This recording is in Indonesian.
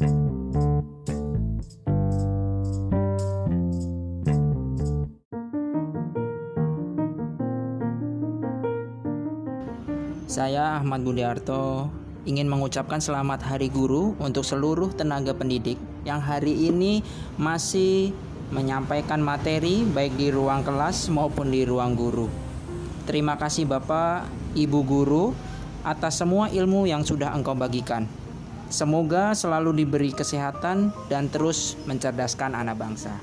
Saya Ahmad Budiarto ingin mengucapkan selamat Hari Guru untuk seluruh tenaga pendidik yang hari ini masih menyampaikan materi baik di ruang kelas maupun di ruang guru. Terima kasih Bapak, Ibu guru atas semua ilmu yang sudah engkau bagikan. Semoga selalu diberi kesehatan dan terus mencerdaskan anak bangsa.